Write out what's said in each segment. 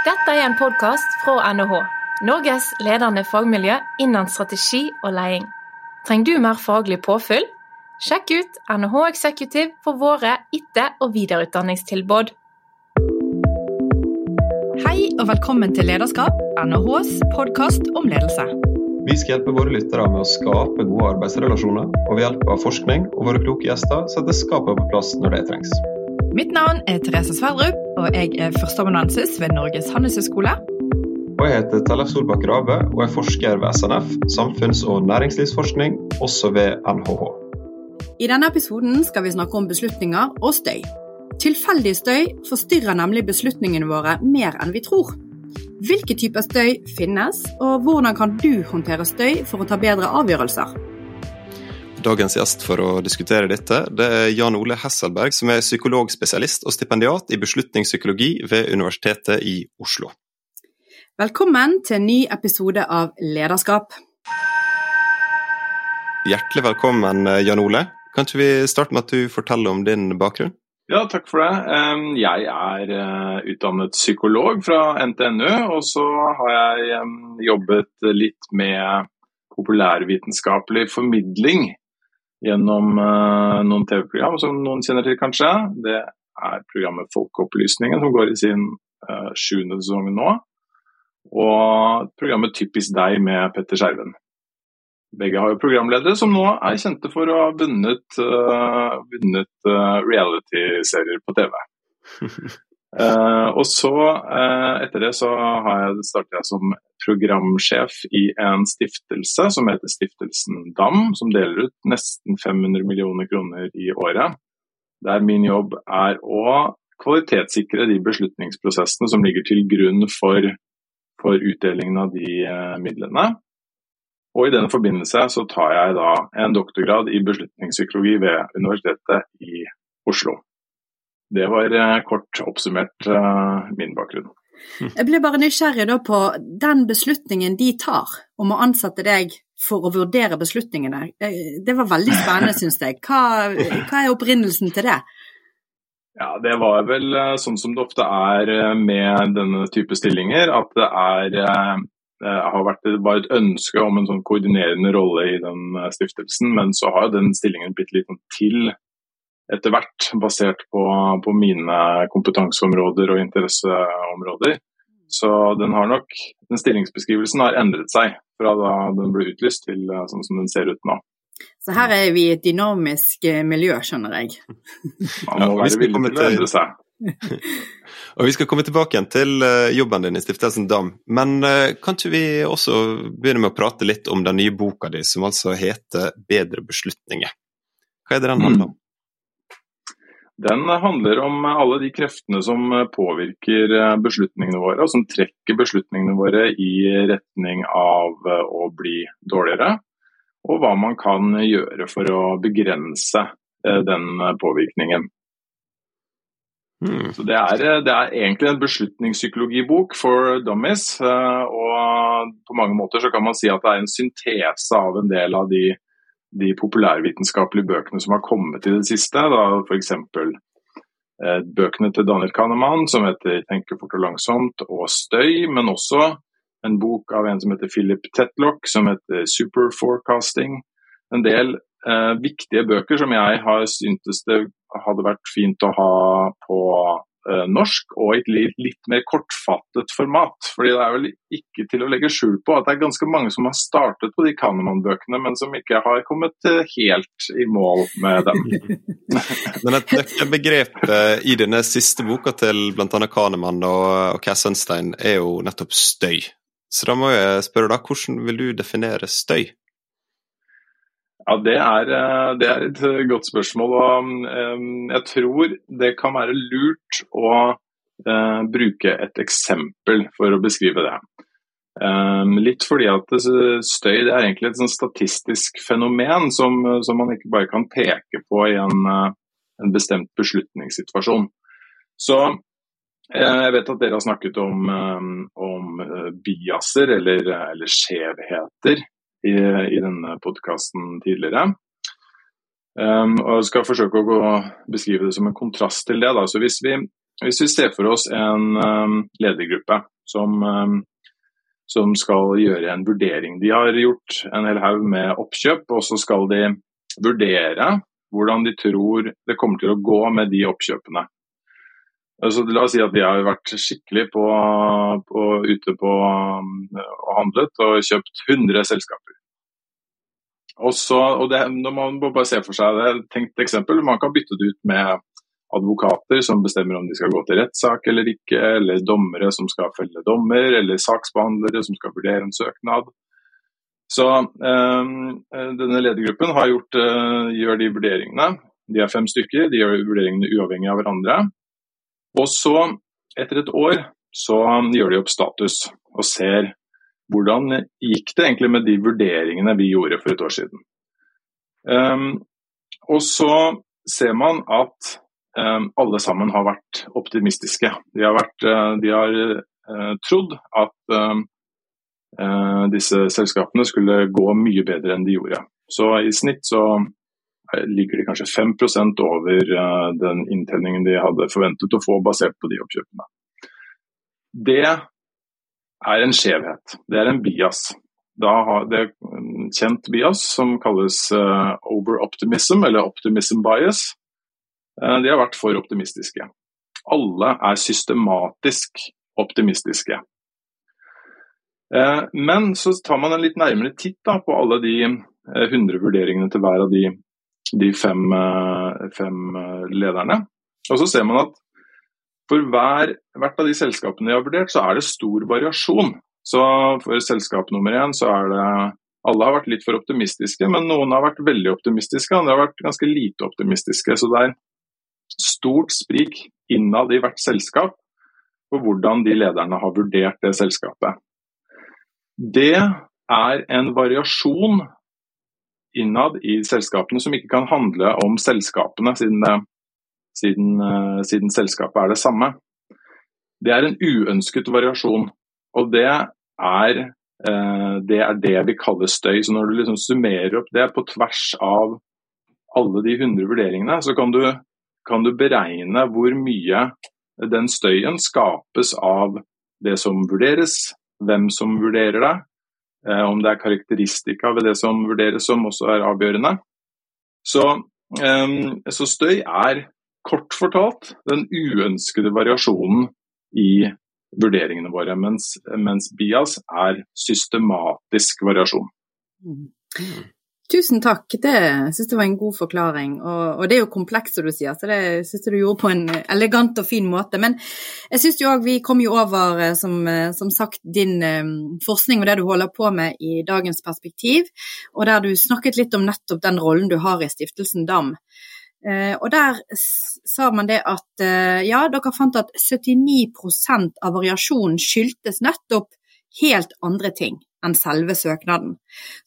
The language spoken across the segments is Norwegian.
Dette er en podkast fra NHH, Norges ledende fagmiljø innen strategi og leding. Trenger du mer faglig påfyll? Sjekk ut NHH Executive for våre etter- og videreutdanningstilbud. Hei og velkommen til Lederskap, NHHs podkast om ledelse. Vi skal hjelpe våre lyttere med å skape gode arbeidsrelasjoner, og ved hjelp av forskning og våre kloke gjester sette skapet på plass når det trengs. Mitt navn er Therese Sverdrup, og jeg er førsteamanuensis ved Norges handelshøyskole. Og jeg heter Tellef Solbakk Rave og er forsker ved SNF, samfunns- og næringslivsforskning, også ved NHH. I denne episoden skal vi snakke om beslutninger og støy. Tilfeldig støy forstyrrer nemlig beslutningene våre mer enn vi tror. Hvilke typer støy finnes, og hvordan kan du håndtere støy for å ta bedre avgjørelser? Dagens gjest for å diskutere dette det er Jan Ole Hesselberg, som er psykologspesialist og stipendiat i beslutningspsykologi ved Universitetet i Oslo. Velkommen til en ny episode av Lederskap. Hjertelig velkommen, Jan Ole. Kan ikke vi starte med at du forteller om din bakgrunn? Ja, takk for det. Jeg er eh, utdannet psykolog fra NTNU, og så har jeg jobbet litt med populærvitenskapelig formidling gjennom eh, noen TV-program som noen kjenner til, kanskje. Det er programmet Folkeopplysningen, som går i sin uh, sjuende sesong nå. Og programmet Typisk deg med Petter Skjerven. Begge har jo programledere som nå er kjente for å ha vunnet, uh, vunnet uh, reality-serier på TV. Uh, og så, etter det, så har jeg startet jeg som programsjef i en stiftelse som heter Stiftelsen DAM, som deler ut nesten 500 millioner kroner i året. Der min jobb er å kvalitetssikre de beslutningsprosessene som ligger til grunn for, for utdelingen av de midlene. Og I denne forbindelse så tar jeg da en doktorgrad i beslutningspsykologi ved Universitetet i Oslo. Det var kort oppsummert min bakgrunn. Jeg ble bare nysgjerrig på den beslutningen de tar om å ansette deg for å vurdere beslutningene. Det var veldig spennende, syns jeg. Hva, hva er opprinnelsen til det? Ja, Det var vel sånn som det ofte er med denne type stillinger, at det er det har vært bare et ønske om en sånn koordinerende rolle i den stiftelsen, men så har den stillingen blitt litt til etter hvert, basert på, på, mine kompetanseområder og interesseområder. Så den, har nok, den stillingsbeskrivelsen har endret seg fra da den ble utlyst til sånn som den ser ut nå. Så her er vi i et dynamisk miljø, skjønner jeg. Man må være villig til å endre seg. og Vi skal komme tilbake igjen til jobben din i Stiftelsen DAM, men kan ikke vi også begynne med å prate litt om den nye boka di, som altså heter 'Bedre beslutninger'? Hva er det den handler om? Den handler om alle de kreftene som påvirker beslutningene våre, og som trekker beslutningene våre i retning av å bli dårligere. Og hva man kan gjøre for å begrense den påvirkningen. Mm. Så det er, det er, egentlig en beslutningspsykologibok for dummies. Og på mange måter så kan man si at det er en syntese av en del av de de populærvitenskapelige bøkene som har kommet i det siste. F.eks. Eh, bøkene til Daniel Kahneman som heter 'Tenke fort og langsomt' og 'Støy', men også en bok av en som heter Philip Tetlock som heter 'Super Forecasting'. En del eh, viktige bøker som jeg har syntes det hadde vært fint å ha på norsk, og i et litt, litt mer kortfattet format. Fordi det er vel ikke til å legge skjul på at det er ganske mange som har startet på de Kahneman-bøkene, men som ikke har kommet helt i mål med dem. men et nøkkelbegrep i denne siste boka til bl.a. Kahneman og, og Cass Sunstein er jo nettopp støy. Så da må jeg spørre deg, hvordan vil du definere støy? Ja, det er, det er, et godt spørsmål. og Jeg tror det kan være lurt å bruke et eksempel for å beskrive det. Litt fordi at støy er egentlig et sånn statistisk fenomen som, som, man ikke bare kan peke på i en, en bestemt beslutningssituasjon. Så jeg vet at dere har snakket om, om biaser eller, eller skjevheter i, i denne podkasten tidligere. Um, og jeg skal forsøke å beskrive det som en kontrast til det. Da. Så hvis vi hvis vi ser for oss en um, ledergruppe som, um, som skal gjøre en vurdering. De har gjort en hel haug med oppkjøp, og så skal de vurdere hvordan de tror det kommer til å gå med de oppkjøpene. Altså, la oss si at de har vært skikkelig på, på, ute på um, og handlet og kjøpt 100 selskaper. Og så, og det, når man bare ser for seg det, tenkt eksempel, Man kan bytte det ut med advokater som bestemmer om de skal gå til rettssak eller ikke, eller dommere som skal felle dommer, eller saksbehandlere som skal vurdere en søknad. Så øh, denne ledergruppen gjort, øh, gjør de vurderingene. De er fem stykker, de gjør vurderingene uavhengig av hverandre. Og så, etter et år, så gjør de opp status og ser hvordan gikk det egentlig med de vurderingene vi gjorde for et år siden. Um, og så ser man at um, alle sammen har vært optimistiske. De har, vært, uh, de har uh, trodd at uh, disse selskapene skulle gå mye bedre enn de gjorde. Så i snitt så ligger de kanskje 5 over den inntjeningen de hadde forventet å få basert på de oppkjøpene. Det er en skjevhet. Det er en bias. det er en kjent bias som kalles uh, over-optimism, eller optimism bias. Uh, de har vært for optimistiske. Alle er systematisk optimistiske. Men så tar man en litt nærmere titt da, på alle de 100 vurderingene til hver av de, de fem, fem lederne. Og så ser man at for hver, hvert av de selskapene de har vurdert, så er det stor variasjon. Så for selskap nummer én så er det Alle har vært litt for optimistiske, men noen har vært veldig optimistiske, andre har vært ganske lite optimistiske. Så det er stort sprik innad i hvert selskap på hvordan de lederne har vurdert det selskapet. Det er en variasjon innad i selskapene som ikke kan handle om selskapene, siden siden, eh, siden, selskapet er det samme. Det er en uønsket variasjon, og det er, eh, det er det vi kaller støy. Så når du liksom summerer opp det på tvers av alle de 100 vurderingene, så kan du, kan du beregne hvor mye den støyen skapes av det som vurderes, hvem som vurderer det, eh, om det er karakteristika ved det som vurderes som også er avgjørende. Så, så støy er kort fortalt den uønskede variasjonen i vurderingene våre, mens, mens bias er systematisk variasjon. Mm. Tusen takk, det syns jeg var en god forklaring. Og, og, det er jo komplekst, som du sier, så det syns jeg du gjorde på en elegant og fin måte. Men jeg syns jo òg vi kom jo over, eh, som, eh, som sagt, din um, forskning og det du holder på med i dagens perspektiv, og der du snakket litt om nettopp den rollen du har i Stiftelsen DAM. Eh, og der sa man det at eh, ja, dere fant at 79% av variasjonen skyldtes nettopp helt andre ting enn selve søknaden.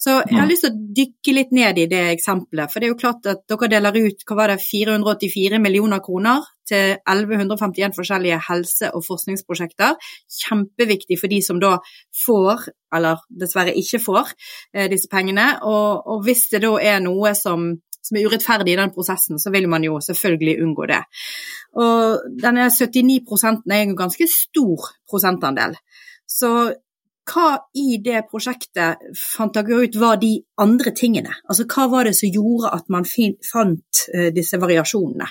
Så jeg har lyst til å dykke litt ned i det eksempelet. For det er jo klart at dere deler ut hva var det, 484 millioner kroner til 1151 forskjellige helse- og forskningsprosjekter. Kjempeviktig for de som da får, eller dessverre ikke får, eh, disse pengene. Og, og hvis det da er noe som som er urettferdig i den prosessen, så vil man jo selvfølgelig unngå det. Og denne 79 er en ganske stor prosentandel. Så hva i det prosjektet fant dere ut var de andre tingene? Altså hva var det som gjorde at man fant uh, disse variasjonene?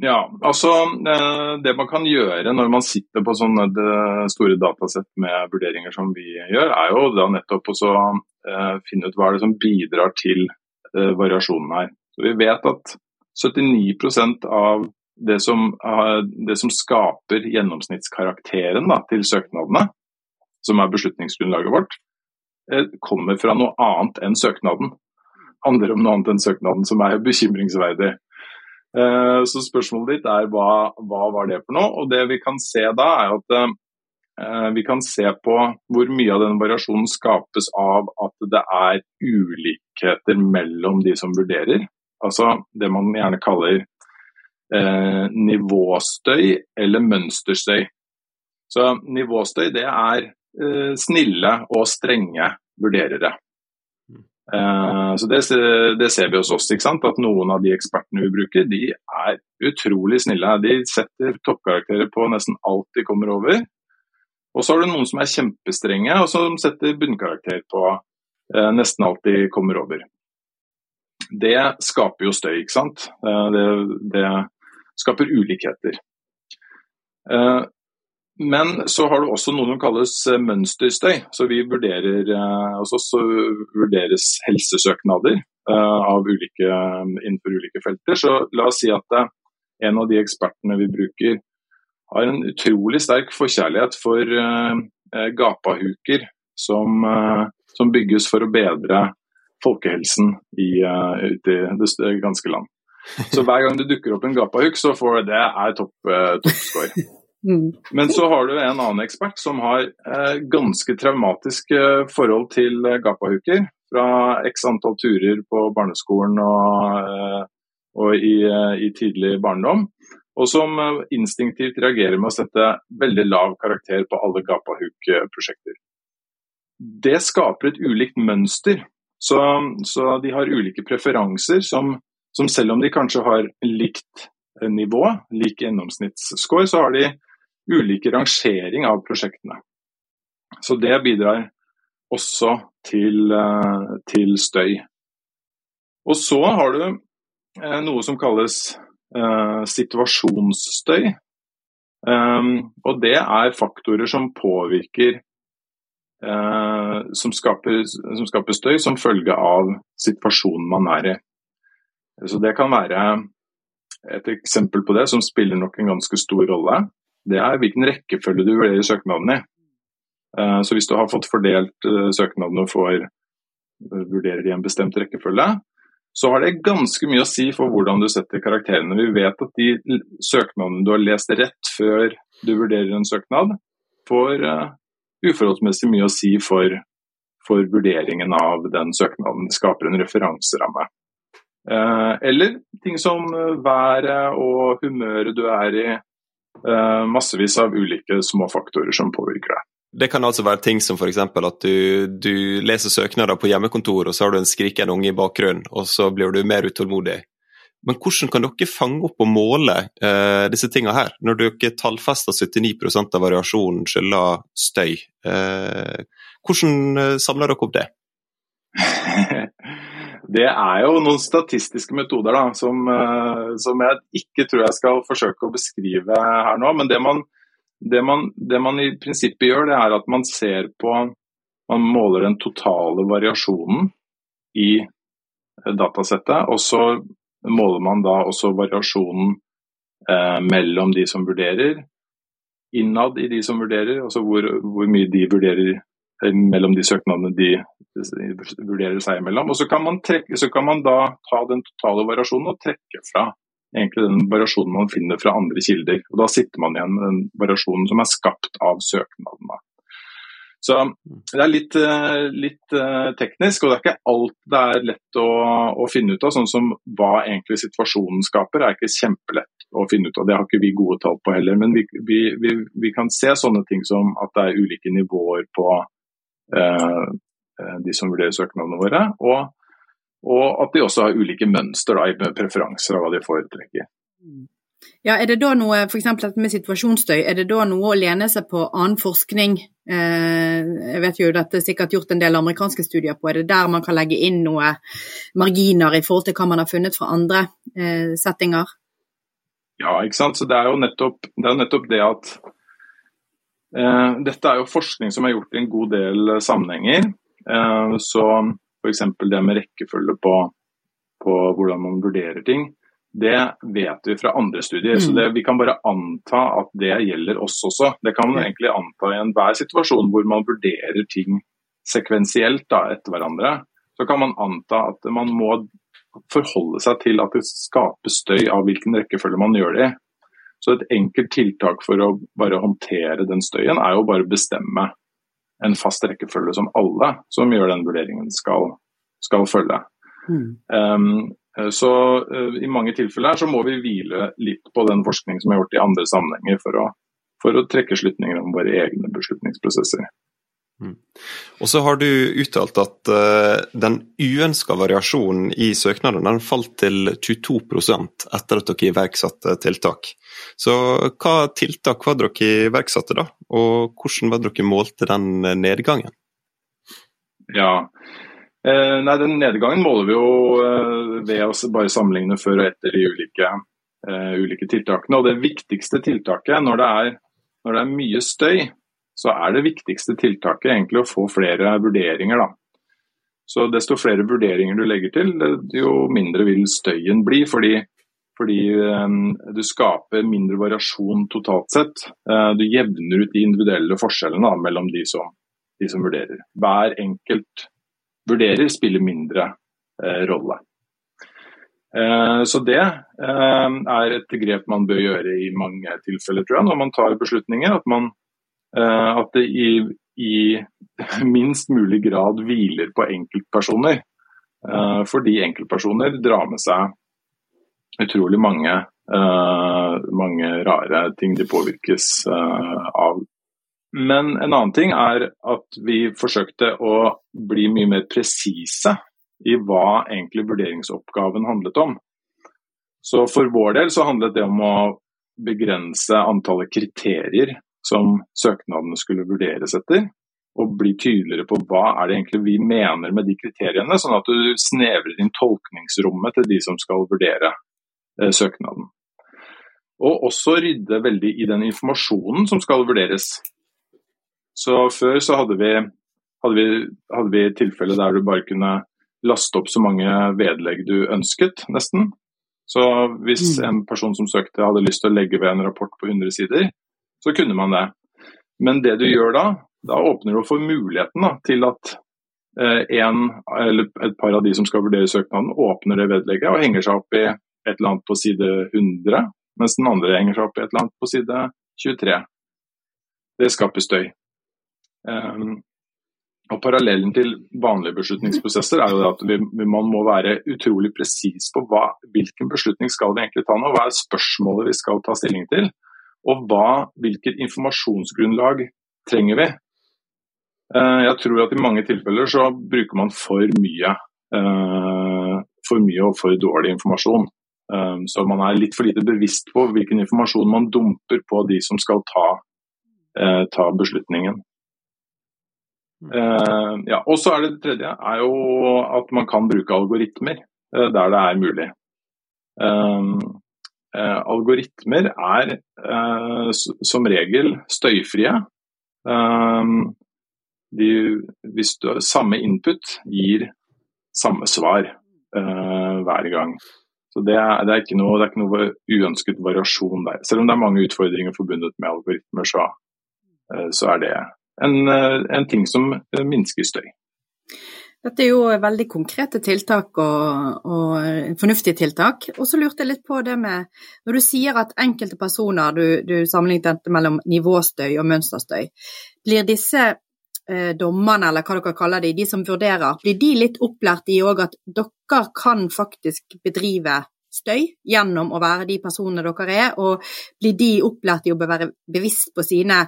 Ja, altså eh, Det man kan gjøre når man sitter på sånne store datasett med vurderinger som vi gjør, er jo da nettopp å finne ut hva er det som bidrar til eh, variasjonen her. Så Vi vet at 79% av det som, det som, skaper gjennomsnittskarakteren da, til søknadene, som er beslutningsgrunnlaget vårt, eh, kommer fra noe annet enn søknaden. Handler om noe annet enn søknaden, som er bekymringsverdig. Eh, så spørsmålet ditt er hva, hva var det for noe? Og Det vi kan se da, er at eh, vi kan se på hvor mye av denne variasjonen skapes av at det er ulikheter mellom de som vurderer. Altså det man gjerne kaller eh, nivåstøy eller mønsterstøy. Så nivåstøy det er eh, snille og strenge vurderere. Eh, så det, det, ser vi hos oss. At noen av de ekspertene vi bruker, de er utrolig snille. De setter toppkarakterer på nesten alt de kommer over. Og så har du noen som er kjempestrenge, og som setter bunnkarakter på eh, nesten alt de kommer over. Det skaper jo støy, ikke sant. Det, det skaper ulikheter. Men så har du også noe som kalles eh, mønsterstøy. Så vi vurderer, altså så vurderes helsesøknader eh, av ulike, innenfor ulike felter. Så la oss si at en av de ekspertene vi bruker har en utrolig sterk forkjærlighet for gapahuker som, som bygges for å bedre folkehelsen i, ute i det ganske land. Så hver gang det dukker opp en gapahuk, så får det er topp, toppscore. Mm. Men så har du en annen ekspert som har eh, ganske traumatiske eh, forhold til eh, gapahuker. Fra x antall turer på barneskolen og, eh, og i, i, tidlig barndom. Og som instinktivt reagerer med å sette veldig lav karakter på alle gapahuk-prosjekter. Det skaper et ulikt mønster. Så, så de har ulike preferanser som, som selv om de kanskje har likt nivå, lik gjennomsnittsscore, så har de ulike rangering av prosjektene. Så det bidrar også til, eh, til støy. Og så har du eh, noe som kalles eh, situasjonsstøy. Um, og det er faktorer som påvirker eh, som, skaper, som, skaper, støy som følge av situasjonen man er i. Så Det kan være et eksempel på det som spiller nok en ganske stor rolle det er hvilken rekkefølge du vurderer søknaden i. Eh, så hvis du har fått fordelt eh, søknadene får eh, vurderer i en bestemt rekkefølge, så har det ganske mye å si for hvordan du setter karakterene. Vi vet at de søknadene du har lest rett før du vurderer en søknad, får uforholdsmessig mye å si for, for vurderingen av den søknaden. Det skaper en referanseramme. Eller ting som været og humøret du er i, massevis av ulike små faktorer som påvirker det. Det kan altså være ting som f.eks. at du, du, leser søknader på hjemmekontor, og så har du en skrikende unge i bakgrunnen, og så blir du mer utålmodig. Men hvordan kan dere fange opp og måle eh, disse tingene her, når dere tallfester 79% av variasjonen skylder støy? Eh, hvordan eh, samler dere opp det? Det er jo noen statistiske metoder da, som, eh, som, jeg ikke tror jeg skal forsøke å beskrive her nå. Men det man, det man, det man i prinsippet gjør, det er at man ser på Man måler den totale variasjonen i datasettet. Og så måler man da også variasjonen eh, mellom de som vurderer, innad i de som vurderer, altså hvor, hvor mye de vurderer Eh, mellom de søknadene de vurderer seg imellom. Og så kan, trekke, så kan, man da ta den totale variasjonen og trekke fra egentlig den variasjonen man finner fra andre kilder. Og Da sitter man igjen med den variasjonen som er skapt av søknadene. Så Det er litt, eh, litt uh, teknisk, og det er ikke alt det er lett å, å, finne ut av. Sånn som hva egentlig situasjonen skaper, er ikke kjempelett å finne ut av. Det har ikke vi gode tall på heller. Men vi, vi, vi, vi kan se sånne ting som at det er ulike nivåer på Eh, eh, de som vurderer søknadene våre. Og, og, at de også har ulike mønster da, i preferanser av hva de foretrekker. Ja, er det da noe, f.eks. dette med situasjonsstøy, er det da noe å lene seg på annen forskning? Eh, jeg vet jo dette er sikkert gjort en del amerikanske studier på. Er det der man kan legge inn noe marginer i forhold til hva man har funnet fra andre eh, settinger? Ja, ikke sant. Så det er jo nettopp det, er nettopp det at Eh, dette er jo forskning som er gjort i en god del eh, sammenhenger. Eh, så f.eks. det med rekkefølge på, på, hvordan man vurderer ting, det vet vi fra andre studier. Mm. Så det, vi kan bare anta at det gjelder oss også. Det kan man egentlig anta i enhver situasjon hvor man vurderer ting sekvensielt da, etter hverandre. Så kan man anta at man må forholde seg til at det skapes støy av hvilken rekkefølge man gjør det i. Så et enkelt tiltak for å bare håndtere den støyen, er jo bare å bestemme en fast rekkefølge som alle som gjør den vurderingen skal, skal følge. Mm. Um, så uh, i mange tilfeller så må vi hvile litt på den forskning som er gjort i andre sammenhenger for å, for å trekke slutninger om våre egne beslutningsprosesser. Mm. Og så har du uttalt at uh, den uønska variasjonen i søknaden den falt til 22% etter at dere iverksatte tiltak. Så hva tiltak var dere iverksatte da, og hvordan var dere målte den nedgangen? Ja, eh, nei, den nedgangen måler vi jo eh, ved å bare sammenligne før og etter de ulike, eh, ulike tiltakene. Og det viktigste tiltaket når det er, når det er mye støy, så er det viktigste tiltaket egentlig å få flere vurderinger. da. Så Desto flere vurderinger du legger til, jo mindre vil støyen bli. Fordi, fordi um, du skaper mindre variasjon totalt sett. Uh, du jevner ut de individuelle forskjellene da, mellom de som, de som, vurderer. Hver enkelt vurderer spiller mindre eh, rolle. Eh, så det er et grep man bør gjøre i mange tilfeller, tror jeg, når man tar beslutninger. At man Eh, at det i, i, minst mulig grad hviler på enkeltpersoner. Eh, fordi enkeltpersoner drar med seg utrolig mange, eh, mange rare ting de påvirkes av. Men en annen ting er at vi forsøkte å bli mye mer presise i hva egentlig vurderingsoppgaven handlet om. Så for vår del så handlet det om å begrense antallet kriterier som søknadene skulle vurderes etter. Og bli tydeligere på hva er det egentlig vi mener med de kriteriene, sånn at du snevrer inn tolkningsrommet til de som skal vurdere eh, søknaden. Og også rydde veldig i den informasjonen som skal vurderes. Så Før så hadde vi, hadde vi, hadde vi tilfeller der du bare kunne laste opp så mange vedlegg du ønsket, nesten. Så hvis mm. en person som søkte hadde lyst til å legge ved en rapport på 100 sider, så kunne man det. Men det du gjør da, da åpner du for muligheten da, til at eh, en et par av de som skal vurdere søknaden, åpner det vedlegget og henger seg opp i et eller annet på side 100, mens den andre henger seg opp i et eller annet på side 23. Det skaper støy. Um, og Parallellen til vanlige beslutningsprosesser er jo at vi, man må være utrolig presis på hva, hvilken beslutning skal vi egentlig ta nå, hva er spørsmålet vi skal ta stilling til. Og hva, hvilket informasjonsgrunnlag trenger vi? Eh, jeg tror at i mange tilfeller så bruker man for mye, eh, for mye og for dårlig informasjon. Eh, så man er litt for lite bevisst på hvilken informasjon man dumper på de som skal ta, ta beslutningen. Ja, og så er det, det tredje er jo at man kan bruke algoritmer der det er mulig. Eh, algoritmer er eh, som regel støyfrie. Eh, de, hvis du, samme input gir samme svar hver gang. Så det er, det, er noe, det er, ikke noe, uønsket variasjon der. Selv om det er mange utfordringer forbundet med algoritmer, så, så er det en, en ting som minsker støy. Dette er jo veldig konkrete tiltak og, og fornuftige tiltak. Og så lurte jeg litt på det med Når du sier at enkelte personer, du, du sammenlignet dette mellom nivåstøy og mønsterstøy, blir disse eh, dommerne, eller hva dere kaller de, de som vurderer, blir de litt opplært i òg at dere kan faktisk bedrive støy gjennom å være de personene dere er, og blir de opplært i å være bevisst på sine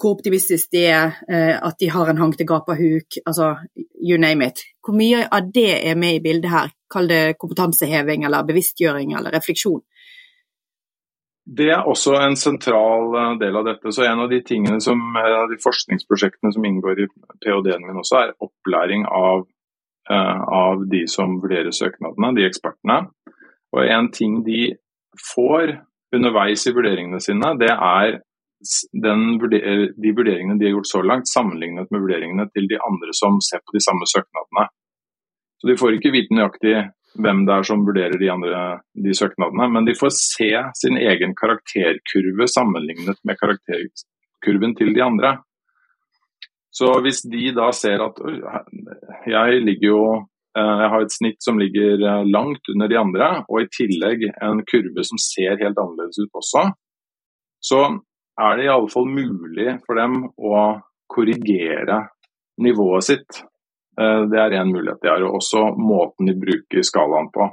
hvor optimistisk de er, eh, at de har en hang til gapahuk, altså you name it. Hvor mye av det er med i bildet her? Kall det kompetanseheving eller bevisstgjøring eller refleksjon. Det er også en sentral eh, del av dette. så En av de tingene som, av de forskningsprosjektene som inngår i ph.d.-en min også, er opplæring av, eh, av de som vurderer søknadene, de ekspertene. Og En ting de får underveis i vurderingene sine, det er den, de vurderingene de har gjort så langt, sammenlignet med vurderingene til de andre som ser på de samme søknadene. Så De får ikke vite nøyaktig hvem det er som vurderer de, andre, de søknadene, men de får se sin egen karakterkurve sammenlignet med karakterkurven til de andre. Så hvis de da ser at jeg ligger jo eh, jeg har et snitt som ligger eh, langt under de andre, og i tillegg en kurve som ser helt annerledes ut også, så er det i alle fall mulig for dem å korrigere nivået sitt. Eh, det er én mulighet de har, og også måten de bruker skalaen på.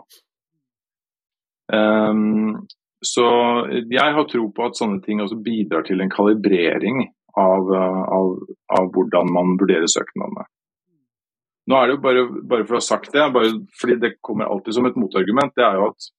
Ehm, så jeg har tro på at sånne ting også bidrar til en kalibrering av, av, av hvordan man vurderer søknadene. Nå er det jo bare, bare for å ha sagt det, fordi det kommer alltid som et motargument, det er jo at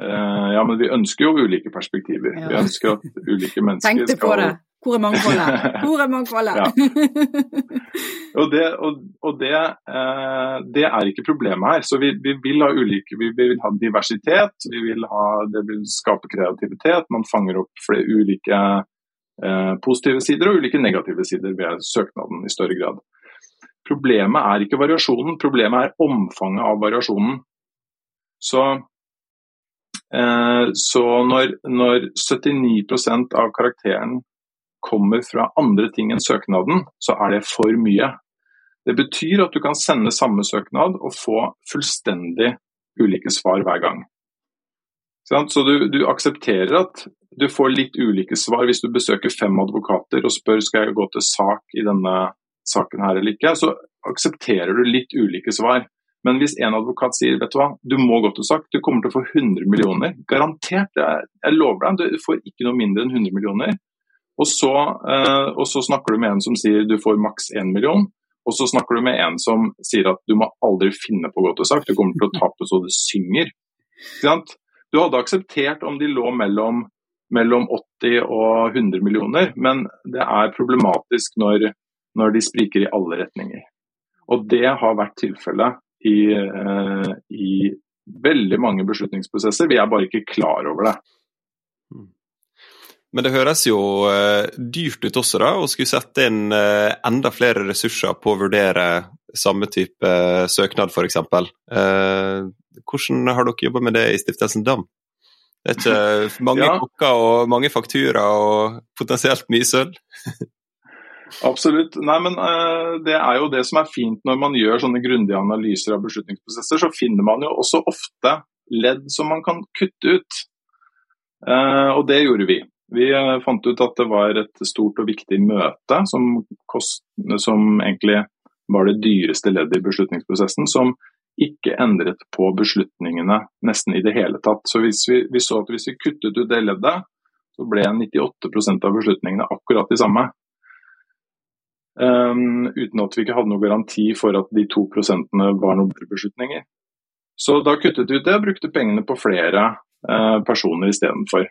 ja, men vi ønsker jo ulike perspektiver. Ja. Vi ønsker at ulike mennesker skal Tenkte på det. Hvor er mangfoldet? Hvor er mangfoldet? og det, og, og det, uh, det, er ikke problemet her. Så vi, vi, vil ha ulike, vi vil ha diversitet, vi vil ha, det vil skape kreativitet. Man fanger opp flere ulike uh, positive sider og ulike negative sider ved søknaden i større grad. Problemet er ikke variasjonen, problemet er omfanget av variasjonen. Så, eh, så når, når, 79% av karakteren kommer fra andre ting enn søknaden, så er det for mye. Det betyr at du kan sende samme søknad og få fullstendig ulike svar hver gang. Så du, du, aksepterer at du får litt ulike svar hvis du besøker fem advokater og spør skal jeg gå til sak i denne saken her eller ikke, så aksepterer du litt ulike svar. Men hvis en advokat sier vet du hva, du må gå til sak, du kommer til å få 100 millioner, garantert, jeg, jeg lover deg, du får ikke noe mindre enn 100 millioner. Og så, eh, og så, snakker du med en som sier du får maks 1 million, og så snakker du med en som sier at du må aldri finne på å gå til sak, du kommer til å tape så det synger. Du hadde akseptert om de lå mellom, mellom 80 og 100 millioner, men det er problematisk når når de spriker i alle retninger. Og det har vært tilfellet i, uh, i veldig mange beslutningsprosesser. Vi er bare ikke klar over det. Hmm. Men det høres jo uh, dyrt ut også, da, å skulle sette inn uh, enda flere ressurser på å vurdere samme type søknad, f.eks. Hvordan har dere jobba med det i Stiftelsen DAM? Det er ikke mange ja. kokker og mange fakturaer og potensielt mye sølv? Absolutt. Nei, men uh, Det er jo det som er fint når man gjør sånne grundige analyser av beslutningsprosesser. Så finner man jo også ofte ledd som man kan kutte ut. Uh, og det gjorde vi. Vi uh, fant ut at det var et stort og viktig møte som, kost, som egentlig var det dyreste leddet i beslutningsprosessen, som ikke endret på beslutningene nesten i det hele tatt. Så hvis vi, vi så at hvis vi kuttet ut det leddet, så ble 98% av beslutningene akkurat de samme. Um, uten at vi ikke hadde noen garanti for at de to prosentene var noen beslutninger. Så da kuttet vi ut det og brukte pengene på flere uh, personer istedenfor.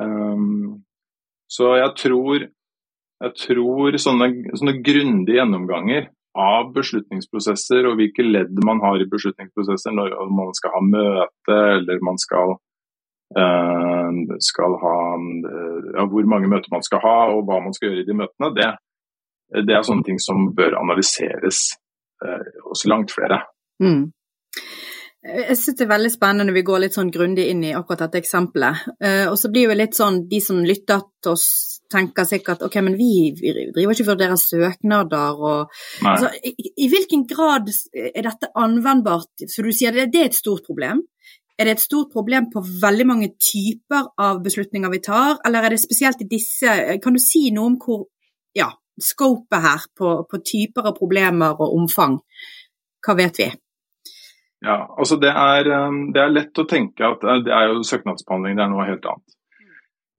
Um, så jeg tror, jeg tror sånne, sånne grundige gjennomganger av beslutningsprosesser og hvilke ledd man har i beslutningsprosesser når man skal ha møte eller man skal, uh, skal ha uh, ja, Hvor mange møter man skal ha og hva man skal gjøre i de møtene, det, det er sånne ting som bør analyseres eh, hos langt flere. Mm. Jeg synes det er veldig spennende når vi går litt sånn grundig inn i akkurat dette eksempelet. Eh, og så blir jo litt sånn, de som lytter til oss tenker sikkert ok, men vi, vi driver ikke for deres søknader og altså, i, i, hvilken grad er dette anvendbart? For du sier det, det er et stort problem. Er det et stort problem på veldig mange typer av beslutninger vi tar, eller er det spesielt i disse Kan du si noe om hvor ja, scopet her på, på, typer av problemer og omfang? Hva vet vi? Ja, altså det er, um, det er lett å tenke at det er jo søknadsbehandling, det er noe helt annet.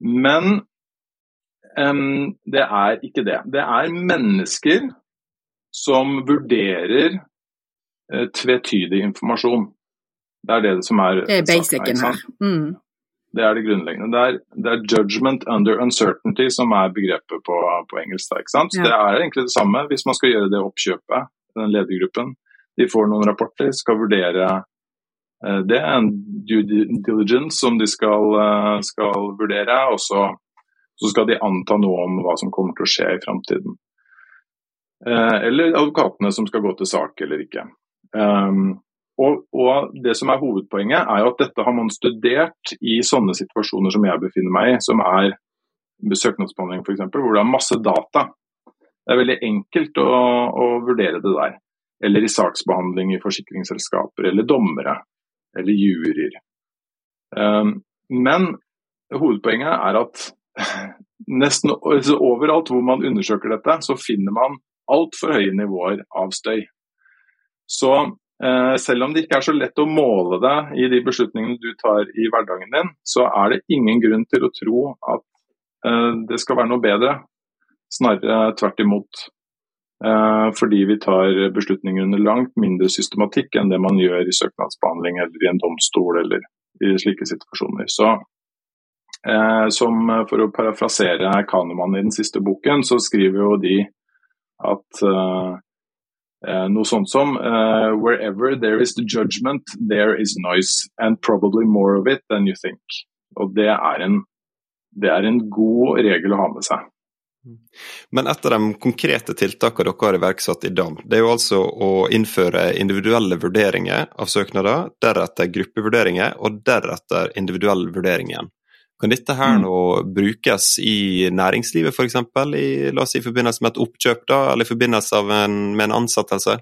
Men um, det er ikke det. Det er mennesker som vurderer uh, tvetydig informasjon. Det er det som er Det er basicen her. Mm. Det er det grunnleggende. Det er, det er, 'judgment under uncertainty' som er begrepet på, på engelsk. Da, ja. Det er egentlig det samme hvis man skal gjøre det oppkjøpet, den ledergruppen. De får noen rapporter, skal vurdere uh, det. En due diligence som de skal, uh, skal vurdere. Og så, så, skal de anta noe om hva som kommer til å skje i framtiden. Uh, eller advokatene som skal gå til sak eller ikke. Um, og, og, Det som er hovedpoenget, er jo at dette har man studert i sånne situasjoner som jeg befinner meg i, som er søknadsbehandling f.eks., hvor det er masse data. Det er veldig enkelt å, å, vurdere det der. Eller i saksbehandling i forsikringsselskaper, eller dommere, eller juryer. Um, men hovedpoenget er at nesten overalt hvor man undersøker dette, så finner man altfor høye nivåer av støy. Så selv om det ikke er så lett å måle det i de beslutningene du tar i hverdagen din, så er det ingen grunn til å tro at eh, det skal være noe bedre. Snarere tvert imot. Eh, fordi vi tar beslutninger under langt mindre systematikk enn det man gjør i søknadsbehandling eller i en domstol eller i slike situasjoner. Så eh, som For å parafrasere Kahneman i den siste boken, så skriver jo de at noe sånt som uh, Wherever there is the judgment, there is noise, and probably more of it than you think. Og det er en, det er en god regel å ha med seg. Men et av de konkrete tiltakene dere har iverksatt i DAM, det er jo altså å innføre individuelle vurderinger av søknader, deretter gruppevurderinger og deretter individuell vurdering igjen. Kan dette her mm. nå brukes i næringslivet f.eks., i, la oss si, i forbindelse med et oppkjøp, da, eller i forbindelse en, med en ansettelse?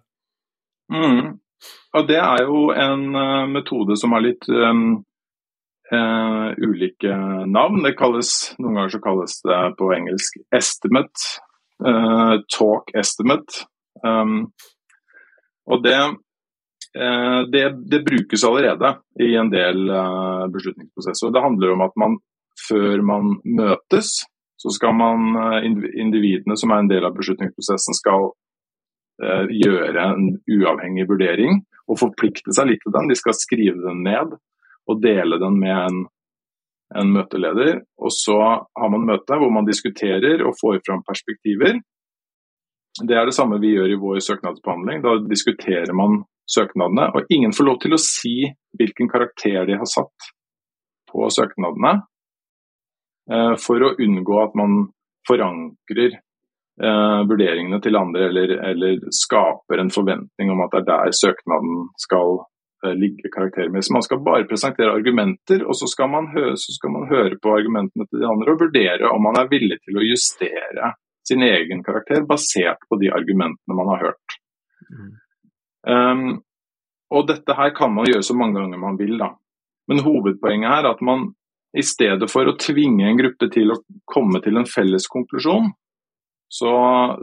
Mm. Og det er jo en uh, metode som har litt um, uh, ulike navn. Det kalles, noen ganger så kalles det på engelsk 'estimate', uh, 'talk estimate'. Um, og det, det, det, brukes allerede i en del beslutningsprosesser. Det handler om at man før man møtes, så skal man, individene som er en del av beslutningsprosessen, skal gjøre en uavhengig vurdering og forplikte seg litt til den. De skal skrive den ned og dele den med en, en møteleder. Og så har man møte hvor man diskuterer og får fram perspektiver. Det er det samme vi gjør i vår søknadsbehandling. Da diskuterer man søknadene, og ingen får lov til å si hvilken karakter de har satt på søknadene, eh, for å unngå at man forankrer eh, vurderingene til andre, eller, eller, skaper en forventning om at det er der søknaden skal Eh, ligge karaktermessig. Man skal bare presentere argumenter, og så skal, høre, så skal, man høre, på argumentene til de andre og vurdere om man er villig til å justere sin egen karakter basert på de argumentene man har hørt. Mm. Um, og dette her kan man gjøre så mange ganger man vil, da. Men hovedpoenget er at man i stedet for å tvinge en gruppe til å komme til en felles konklusjon, så,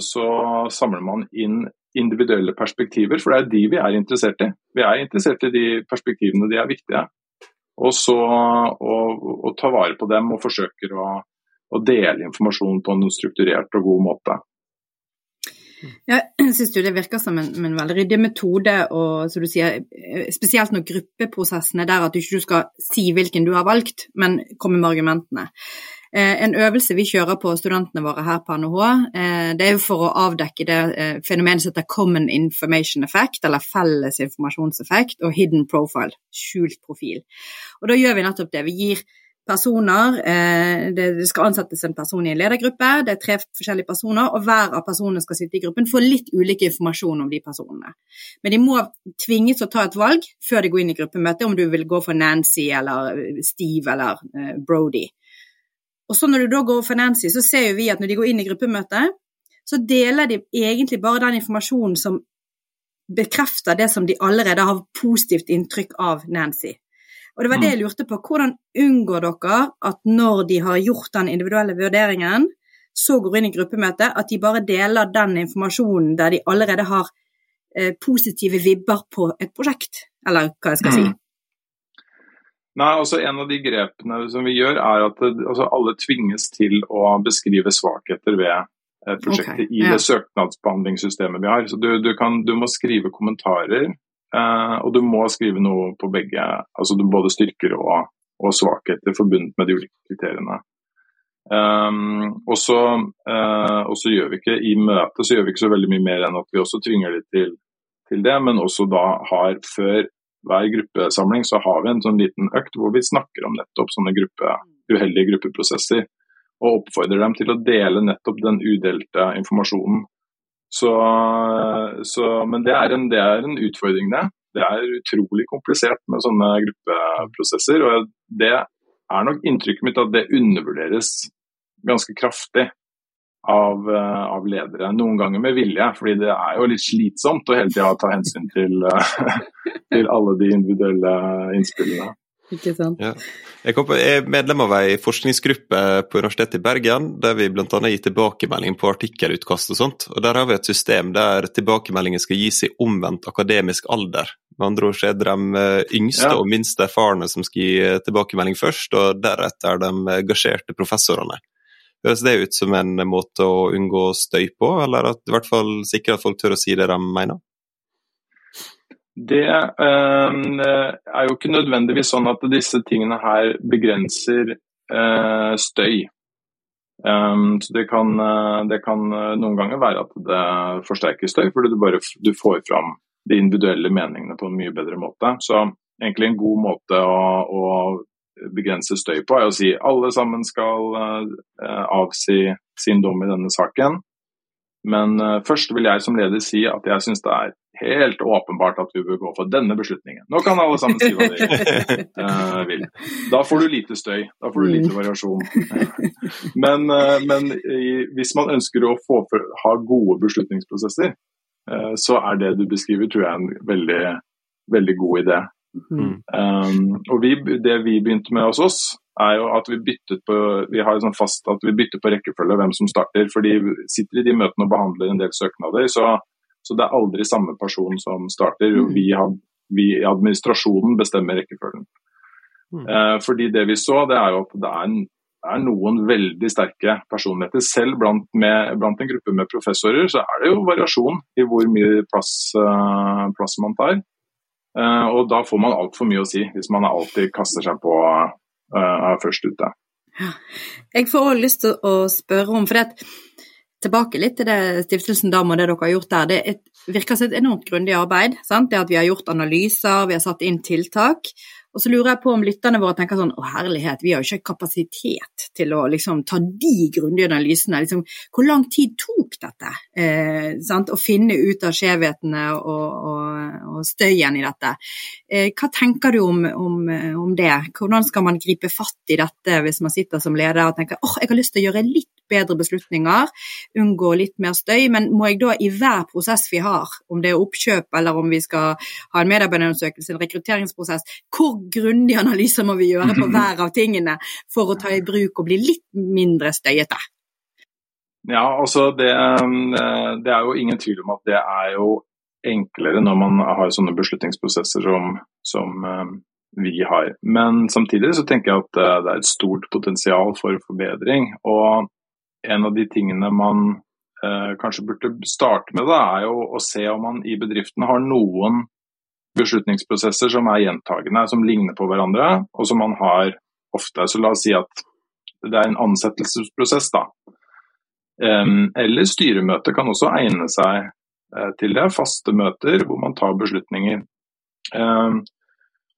så samler man inn individuelle perspektiver, for det er de vi er interessert i. Vi er interessert i de perspektivene, de er viktige. Og så å, ta vare på dem og forsøker å, å, dele informasjon på en strukturert og god måte. Jeg syns det virker som en, en, veldig ryddig metode, og som du sier, spesielt når gruppeprosessen er der at du ikke skal si hvilken du har valgt, men komme med argumentene. Eh, en øvelse vi kjører på studentene våre her på NHH, eh, det er for å avdekke det eh, fenomenet som heter common information effect, eller felles informasjonseffekt, og hidden profile, skjult profil. Og da gjør vi nettopp det. Vi gir personer, det skal ansettes en person i en ledergruppe, det er tre forskjellige personer, og hver av personene skal sitte i gruppen få litt ulik informasjon om de personene. Men de må tvinges å ta et valg før de går inn i gruppemøtet, om du vil gå for Nancy eller Steve eller Brody. Og så når du da går for Nancy, så ser jo vi at når de går inn i gruppemøtet, så deler de egentlig bare den informasjonen som bekrefter det som de allerede har positivt inntrykk av Nancy. Og det var det jeg mm. lurte på. Hvordan unngår dere at når de har gjort den individuelle vurderingen, så går inn i gruppemøtet, at de bare deler den informasjonen der de allerede har eh, positive vibber på et prosjekt, eller hva jeg skal si. Mm. Nei, altså En av de grepene som vi gjør, er at det, altså alle tvinges til å beskrive svakheter ved eh, prosjektet okay, i ja. det søknadsbehandlingssystemet vi har. Så Du, du, kan, du må skrive kommentarer, og du må skrive noe på begge. altså Både styrker og, og svakheter forbundet med de ulike kriteriene. Um, og, så, uh, gjør vi ikke i møtet så gjør vi ikke så veldig mye mer enn at vi også tvinger dem til, til det, men også da har før hver gruppesamling så har vi en sånn liten økt hvor vi snakker om nettopp sånne gruppe, uheldige gruppeprosesser. Og oppfordrer dem til å dele nettopp den udelte informasjonen. Så, så, men det er, en, det er en utfordring, det. Det er utrolig komplisert med sånne gruppeprosesser. Og det er nok inntrykket mitt at det undervurderes ganske kraftig av, av, ledere. Noen ganger med vilje, fordi det er jo litt slitsomt å hele tida ta hensyn til, til, alle de individuelle innspillene. Ikke sant. Ja. Jeg, er medlem av ei forskningsgruppe på Universitetet i Bergen, der vi bl.a. gir tilbakemelding på artikkelutkast og sånt. Og Der har vi et system der tilbakemeldingen skal gis i omvendt akademisk alder. Med andre ord så er det de eh, yngste ja. og minst erfarne som skal gi tilbakemelding først, og deretter de engasjerte professorene. Høres det ut som en måte å unngå støy på, eller at i hvert fall sikre at folk tør å si det de mener? Det øh, er jo ikke nødvendigvis sånn at disse tingene her begrenser øh, støy. Um, så det kan, det kan, noen ganger være at det forsterker støy, fordi du bare du får fram de individuelle meningene på en mye bedre måte. Så egentlig en god måte å, å begrense støy på er å si alle sammen skal avsi sin dom i denne saken. Men uh, først vil jeg som leder si at jeg syns det er helt åpenbart at vi bør gå for denne beslutningen. Nå kan alle sammen si hva de uh, vil. Da får du lite støy, da får du lite variasjon. men, men hvis man ønsker å få ha gode beslutningsprosesser, så er det du beskriver, tror jeg, en veldig, veldig god idé. Mm. Um, og vi, Det vi begynte med hos oss, er jo at vi byttet på vi har sånn fast at vi bytter på rekkefølge hvem som starter. For de sitter i de møtene og behandler en del søknader, så, så det er aldri samme person som starter. Mm. Vi, har, vi administrasjonen bestemmer rekkefølgen. Mm. Uh, fordi det vi så, det er jo at det er, en, er noen veldig sterke personligheter. Selv blant, med, blant, en gruppe med professorer så er det jo variasjon i hvor mye plass, uh, plass man tar. Uh, og da får man altfor mye å si, hvis man alltid kaster seg på uh, først ute. Jeg får også lyst til å spørre om, for det, tilbake litt til det Stiftelsen Dam og det dere har gjort der. Det et, virker som et enormt grundig arbeid. Sant? Det at vi har gjort analyser, vi har satt inn tiltak. Og så lurer jeg på om lytterne våre tenker sånn å herlighet, vi har jo ikke kapasitet til å liksom ta de grundige analysene. Liksom, hvor lang tid tok dette? Eh, å finne ut av skjevhetene og, og, og, støyen i dette. Eh, hva tenker du om, om, om, det? Hvordan skal man gripe fatt i dette hvis man sitter som leder og tenker åh, jeg har lyst til å gjøre litt bedre beslutninger, unngå litt mer støy. Men må jeg da i hver prosess vi har, om det er oppkjøp eller om vi skal ha en medarbeiderundersøkelse, en rekrutteringsprosess, hvor grundige analyser må vi gjøre på hver av tingene for å ta i bruk og bli litt mindre støyete? Ja, altså det, eh, det er jo ingen tvil om at det er jo enklere når man har sånne beslutningsprosesser som, som eh, vi har. Men samtidig så tenker jeg at eh, det er et stort potensial for forbedring. Og en av de tingene man eh, kanskje burde starte med, da, er jo å se om man i bedriften har noen beslutningsprosesser som er gjentagende, som ligner på hverandre, og som man har ofte. Så la oss si at det er en ansettelsesprosess, da. Eller styremøte kan også egne seg uh, til det. Faste møter hvor man tar beslutninger.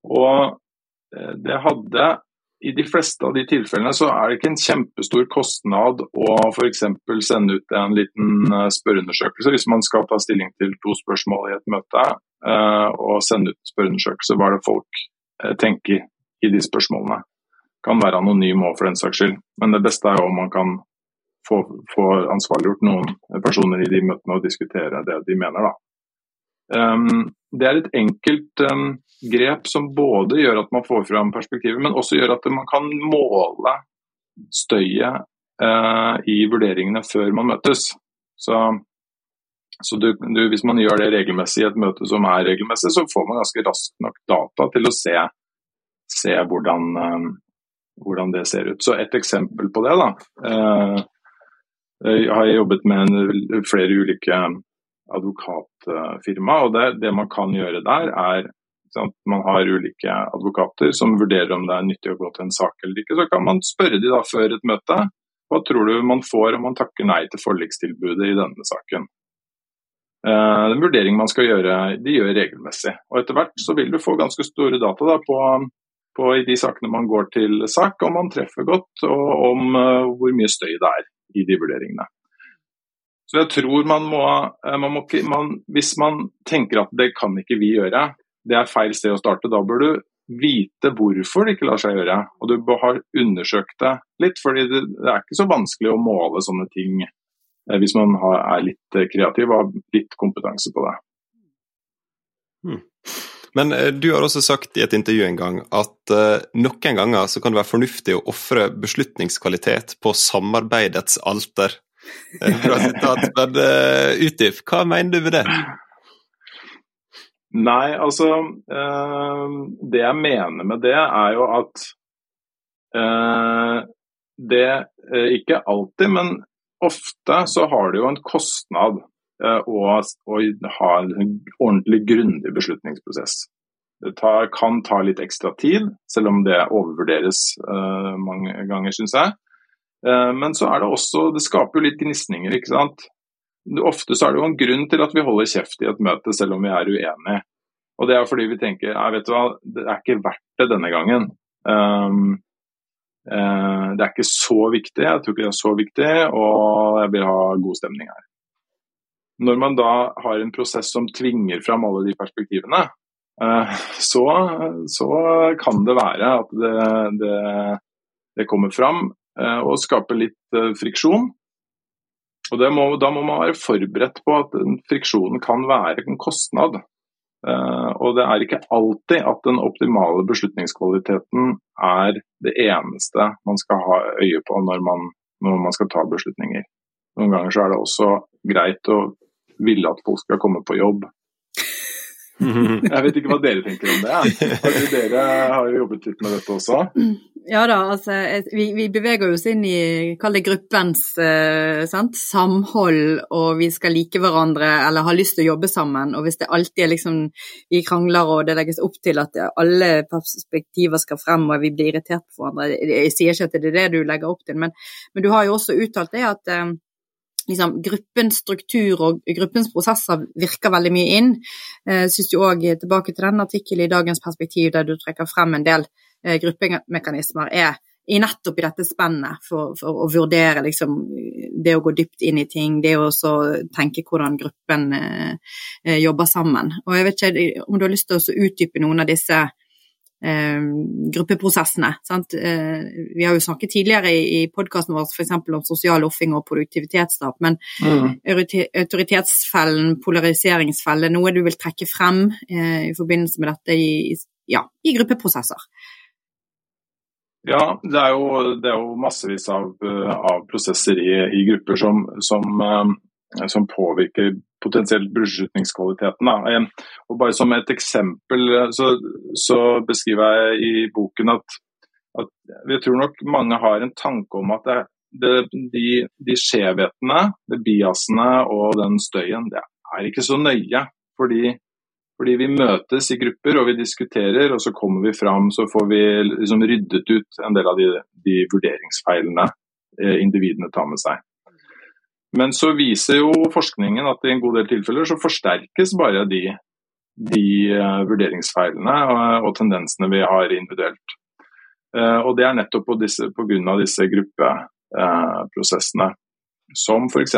Og uh, det hadde i de fleste av de tilfellene så er det ikke en kjempestor kostnad å f.eks. sende ut en liten eh, spørreundersøkelse hvis man skal ta stilling til to spørsmål i et møte, eh, og sende ut spørreundersøkelse hva er det folk eh, tenker i de spørsmålene. Kan være anonym òg for den saks skyld, men det beste er jo om man kan få, få ansvarliggjort noen personer i de møtene og diskutere det de mener. Um, det er et enkelt um, grep som både gjør at man får fram perspektivet, men også gjør at man kan måle støyet uh, i vurderingene før man møtes. Så, så du, du, hvis man gjør det regelmessig i et møte som er regelmessig, så får man ganske raskt nok data til å se, se hvordan, um, hvordan, det ser ut. Så et eksempel på det, da. Uh, jeg har jobbet med en, flere ulike advokatfirma. og det, det, man kan gjøre der, er sant, Man har ulike advokater som vurderer om det er nyttig å gå til en sak eller ikke. Så kan man spørre de da før et møte. Hva tror du man får om man takker nei til forlikstilbudet i denne saken? Uh, den vurderingen man skal gjøre, de gjør regelmessig. Og Etter hvert så vil du få ganske store data da, på, på i de sakene man går til sak, om man treffer godt og om uh, hvor mye støy det er i de vurderingene. Så jeg tror man må, eh, man må man, Hvis man tenker at det kan ikke vi gjøre, det er feil sted å starte. Da bør du vite hvorfor det ikke lar seg gjøre. Og du bør ha undersøkt det litt, fordi det, det er ikke så vanskelig å måle sånne ting eh, hvis man har, er litt eh, kreativ og har litt kompetanse på det. Hmm. Men du har også sagt i et intervju en gang at uh, noen ganger så kan det være fornuftig å ofre beslutningskvalitet på samarbeidets alter. Bra sitat, men utdyp. Hva mener du med det? Nei, altså Det jeg mener med det, er jo at det eh, Ikke alltid, men ofte så har det jo en kostnad eh, å, å ha en ordentlig grundig beslutningsprosess. Det tar, kan ta litt ekstra tid, selv om det overvurderes uh, mange ganger, syns jeg. Uh, men så er det også Det skaper jo litt gnisninger, ikke sant. Ofte så er det jo en grunn til at vi holder kjeft i et møte, selv om vi er uenige. Og det er fordi vi tenker ja, vet du hva, det er ikke verdt det denne gangen. Um, uh, det er ikke så viktig, jeg tror ikke det er så viktig, og jeg vil ha god stemning her. Når man da har en prosess som tvinger fram alle de perspektivene, uh, så, så, kan det være at det, det, det kommer fram uh, og skaper litt friksjon. Og må, Da må man være forberedt på at friksjonen kan være en kostnad. Og det er ikke alltid at den optimale beslutningskvaliteten er det eneste man skal ha øye på når man, når man skal ta beslutninger. Noen ganger så er det også greit å ville at folk skal komme på jobb. Jeg vet ikke hva dere tenker om det. Dere har jo jobbet litt med dette også. Ja da, altså vi, vi beveger oss inn i kall det gruppens eh, samhold, og vi skal like hverandre eller ha lyst til å jobbe sammen. Og hvis det alltid er liksom vi krangler og det legges opp til at alle perspektiver skal frem og vi blir irritert på hverandre, jeg sier ikke at det er det du legger opp til, men, men du har jo også uttalt det at eh, liksom, gruppens struktur og gruppens prosesser virker veldig mye inn. Jeg eh, syns jo òg tilbake til den artikkelen i Dagens Perspektiv der du trekker frem en del Eh, gruppemekanismer er i nettopp i dette spennet for, for å vurdere liksom, det å gå dypt inn i ting, det å tenke hvordan gruppen eh, eh, jobber sammen. Og jeg vet ikke om du har lyst til å utdype noen av disse eh, gruppeprosessene. Sant? vi har jo snakket tidligere i, i podkasten vår f.eks. om sosial offing og produktivitetstap, men mm. autoritetsfellen, polariseringsfellen, noe du vil trekke frem eh, i forbindelse med dette i, ja, i gruppeprosesser? Ja, det er jo, det er jo massevis av, av prosesser i, i, grupper som, som, eh, som, påvirker potensielt beslutningskvaliteten. Da. Og bare Som et eksempel så, så beskriver jeg i boken at, at, jeg tror nok mange har en tanke om at det, det, de, de skjevhetene, de biasene og den støyen, det er ikke så nøye. Fordi fordi vi møtes i grupper og vi diskuterer, og så kommer vi fram så får vi liksom ryddet ut en del av de, de vurderingsfeilene eh, individene tar med seg. Men så viser jo forskningen at i en god del tilfeller så forsterkes bare de, de uh, vurderingsfeilene og, og, tendensene vi har individuelt. Uh, og det er nettopp på disse, av disse gruppeprosessene. Som f.eks.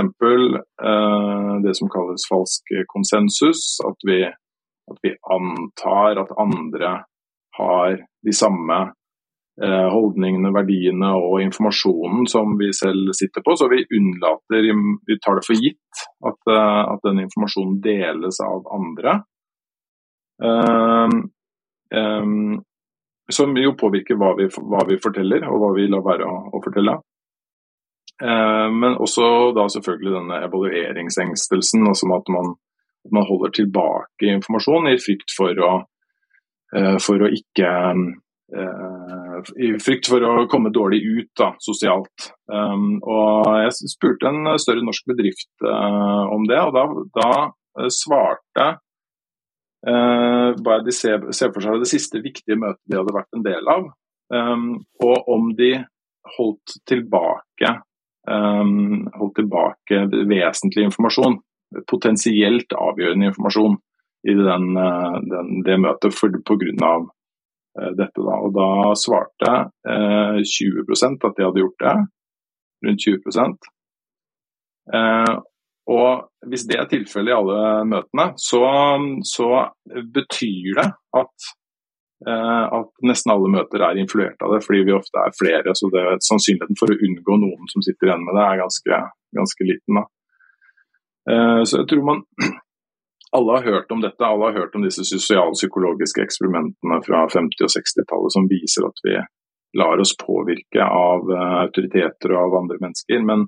Det som kalles falsk konsensus. At vi at vi antar at andre har de samme eh, holdningene, verdiene og informasjonen som vi selv sitter på. Så vi unnlater, vi tar det for gitt at, eh, at den informasjonen deles av andre. Um, um, som jo påvirker hva vi, hva vi, forteller, og hva vi lar være å, å fortelle. Uh, men også da selvfølgelig denne evalueringsengstelsen, altså at man at man holder tilbake informasjon i frykt for å, uh, for å ikke eh, I frykt for å komme dårlig ut da, sosialt. Um, og Jeg spurte en større norsk bedrift uh, om det, og da, da svarte uh, de ser, ser, for seg det siste viktige møtet de hadde vært en del av, um, og om de holdt tilbake, um, holdt tilbake vesentlig informasjon potensielt avgjørende informasjon i den, eh, den, det møtet pga. Eh, dette. Da. Og da svarte eh, 20% at de hadde gjort det. Rundt 20 eh, Og hvis det er tilfellet i alle møtene, så, så betyr det at, eh, at nesten alle møter er influert av det, fordi vi ofte er flere. Så det, sannsynligheten for å unngå noen som sitter igjen med det, er ganske, ganske liten. Da. Eh, så jeg tror man alle har hørt om dette, alle har hørt om disse sosialpsykologiske eksperimentene fra 50- og 60-tallet som viser at vi lar oss påvirke av eh, autoriteter og av andre mennesker. Men,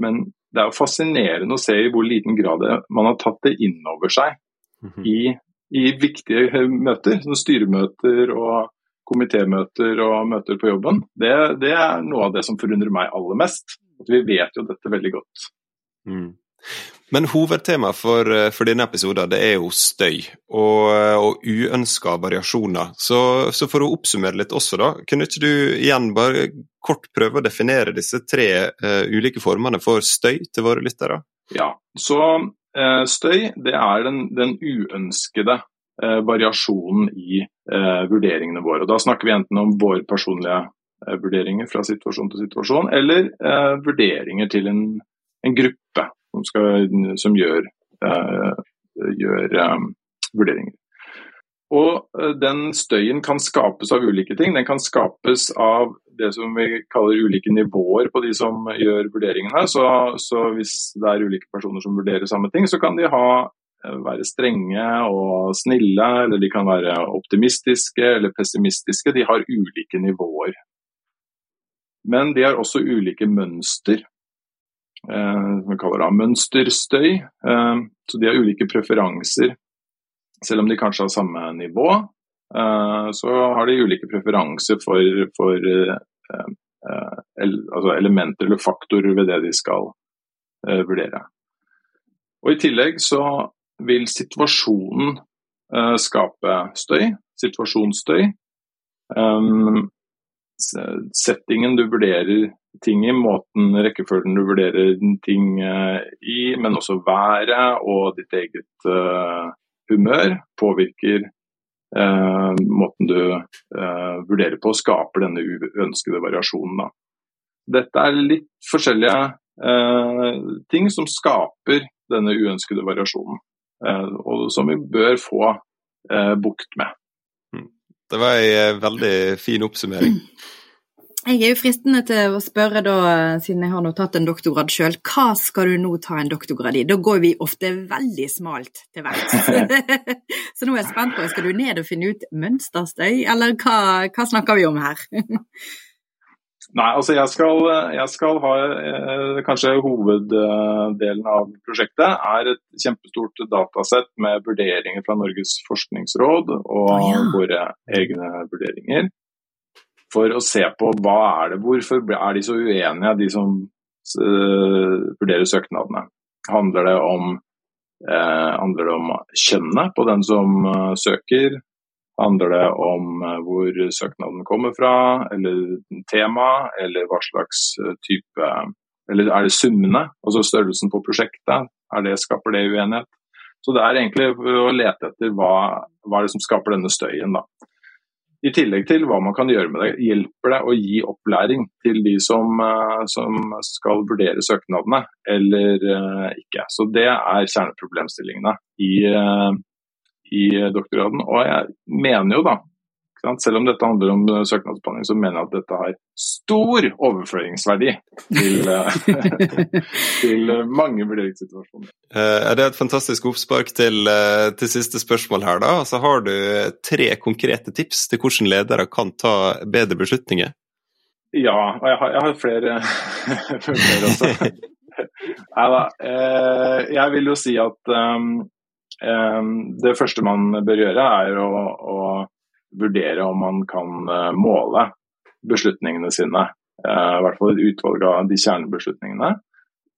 men det er jo fascinerende å se i hvor liten grad man har tatt det inn over seg mm -hmm. i, i, viktige møter, som styremøter og komitémøter og møter på jobben. Det, det, er noe av det som forundrer meg aller mest. At vi vet jo dette veldig godt. Mm. Men hovedtemaet for, for, denne episoden er jo støy og, og uønska variasjoner. Så, så, for å oppsummere litt også, da, kunne ikke du igjen bare kort prøve å definere disse tre uh, ulike formene for støy til våre lyttere? Ja, så uh, støy det er den, den uønskede uh, variasjonen i vurderingene våre. Og Da snakker vi enten om våre personlige vurderinger fra situasjon til situasjon, eller vurderinger til en, en gruppe som, skal, som gjør, uh, gjør um, vurderinger. Og uh, Den støyen kan skapes av ulike ting. Den kan skapes av det som vi kaller ulike nivåer på de som gjør vurderingene. Så, så hvis det er ulike personer som vurderer samme ting, så kan de ha, være strenge og snille, eller de kan være optimistiske eller pessimistiske. De har ulike nivåer. Men de har også ulike mønster som vi kaller det mønsterstøy. Eh, så de har ulike preferanser. Selv om de kanskje har samme nivå, eh, så har de ulike preferanser for, for eh, altså elementer eller faktorer ved det de skal vurdere. Og I tillegg så vil situasjonen skape støy, situasjonsstøy. Settingen du vurderer ting i, måten, rekkefølgen du vurderer ting eh, i, men også været og ditt eget uh, humør påvirker uh, måten du uh, vurderer på og skaper denne uønskede variasjonen. Da. Dette er litt forskjellige ting som skaper denne uønskede variasjonen, og som vi bør få bukt med. Mm. Det var en veldig fin oppsummering. Jeg er jo fristende til å spørre, da, siden jeg har nå tatt en doktorgrad sjøl, hva skal du nå ta en doktorgrad i? Da går vi ofte veldig smalt til verks. Så nå er jeg spent på, skal du ned og finne ut mønsterstøy, eller hva, hva snakker vi om her? Nei, altså jeg skal, jeg skal ha eh, Kanskje hoveddelen av prosjektet er et kjempestort datasett med vurderinger fra Norges forskningsråd og oh, ja. våre egne vurderinger for å se på hva er det, hvorfor er de så uenige, de som uh, vurderer søknadene. Handler det om, uh, handler det om kjønnet på den som uh, søker? Handler det om hvor søknaden kommer fra, eller tema, eller hva slags type Eller er det summene, altså størrelsen på prosjektet? Er det, skaper det uenighet? Så det er egentlig å lete etter hva, hva er det som skaper denne støyen. da. I tillegg til hva man kan gjøre med det. Hjelper det å gi opplæring til de som, eh, som skal vurdere søknadene, eller uh, ikke. Så Det er kjerneproblemstillingene i, uh, i doktorgraden. Og jeg mener jo da selv om dette handler om eh, søknadsbehandling, så mener jeg at dette har stor overføringsverdi til, eh, til mange vurderingssituasjoner. Eh, er det et fantastisk oppspark til, til siste spørsmål her, da? Altså, har du tre konkrete tips til hvordan ledere kan ta bedre beslutninger? Ja, og jeg har, jeg har flere, flere også. Nei da. Jeg vil jo si at um, det første man bør gjøre, er å vurdere om man kan eh, måle beslutningene sine. Eh, I hvert fall et utvalg av de kjernebeslutningene.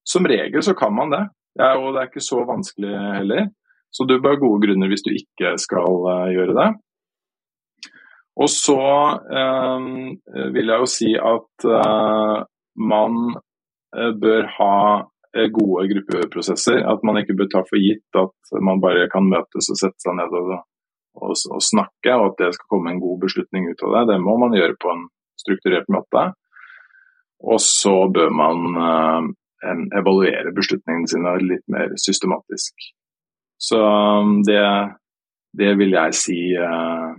Som regel så kan man det, og det er ikke så vanskelig heller. Så du bør ha gode grunner hvis du ikke skal eh, gjøre det. Og så øh, vil jeg jo si at øh, man bør ha gode gruppeprosesser. At man ikke bør ta for gitt at man bare kan møtes og sette seg ned og og, å, snakke, og at det skal komme en god beslutning ut av det. Det må man gjøre på en strukturert måte. Og så bør man eh, evaluere beslutningene sine litt mer systematisk. Så um, det, det vil jeg si eh,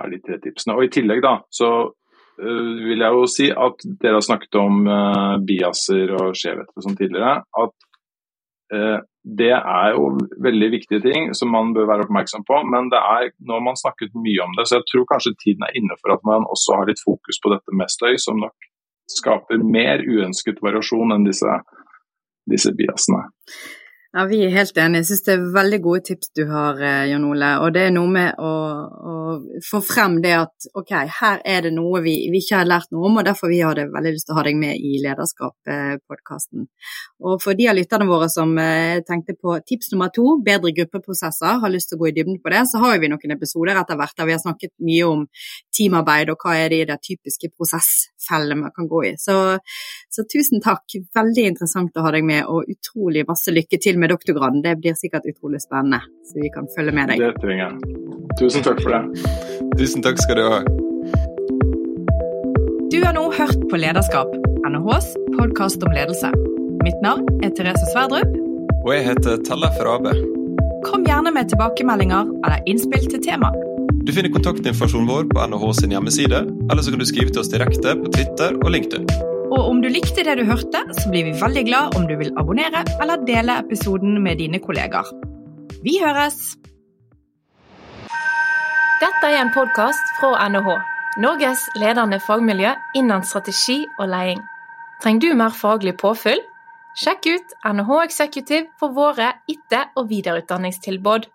er de tre tipsene. Og i tillegg da, så uh, vil jeg jo si at dere har snakket om biaser og skjevheter sånn tidligere. At det er jo veldig viktige ting som man bør være oppmerksom på. Men det er, nå har man snakket mye om det, så jeg tror kanskje tiden er inne for at man også har litt fokus på dette med støy, som nok skaper mer uønsket variasjon enn disse, disse biasene. Ja, Vi er helt enige. Jeg syns det er veldig gode tips du har, eh, Jan Ole. Og det er noe med å, å, få frem det at ok, her er det noe vi, vi, ikke har lært noe om, og derfor vi hadde veldig lyst til å ha deg med i Lederskap-podkasten. Og for de av lytterne våre som eh, tenkte på tips nummer to, bedre gruppeprosesser, har lyst til å gå i dybden på det, så har vi noen episoder etter hvert der vi har snakket mye om teamarbeid og hva er det i det typiske prosessfellene man kan gå i. Så, så tusen takk. Veldig interessant å ha deg med, og utrolig masse lykke til med doktorgraden. Det blir sikkert utrolig spennende, så vi kan følge med deg. Det trenger jeg. Tusen takk for det. Tusen takk skal du ha. Du har nå hørt på Lederskap, NHHs podkast om ledelse. Mitt navn er Therese Sverdrup. Og jeg heter Tellef Rabe. Kom gjerne med tilbakemeldinger eller innspill til tema. Du finner kontaktinformasjonen vår på NHH sin hjemmeside, eller så kan du skrive til oss direkte på Twitter og LinkedIn. Og om du likte det du hørte, så blir vi veldig glad om du vil abonnere eller dele episoden med dine kollegaer. Vi høres! Dette er en podkast fra NHH, Norges ledende fagmiljø innen strategi og leding. Trenger du mer faglig påfyll? Sjekk ut NHH Executive for våre etter- og videreutdanningstilbud.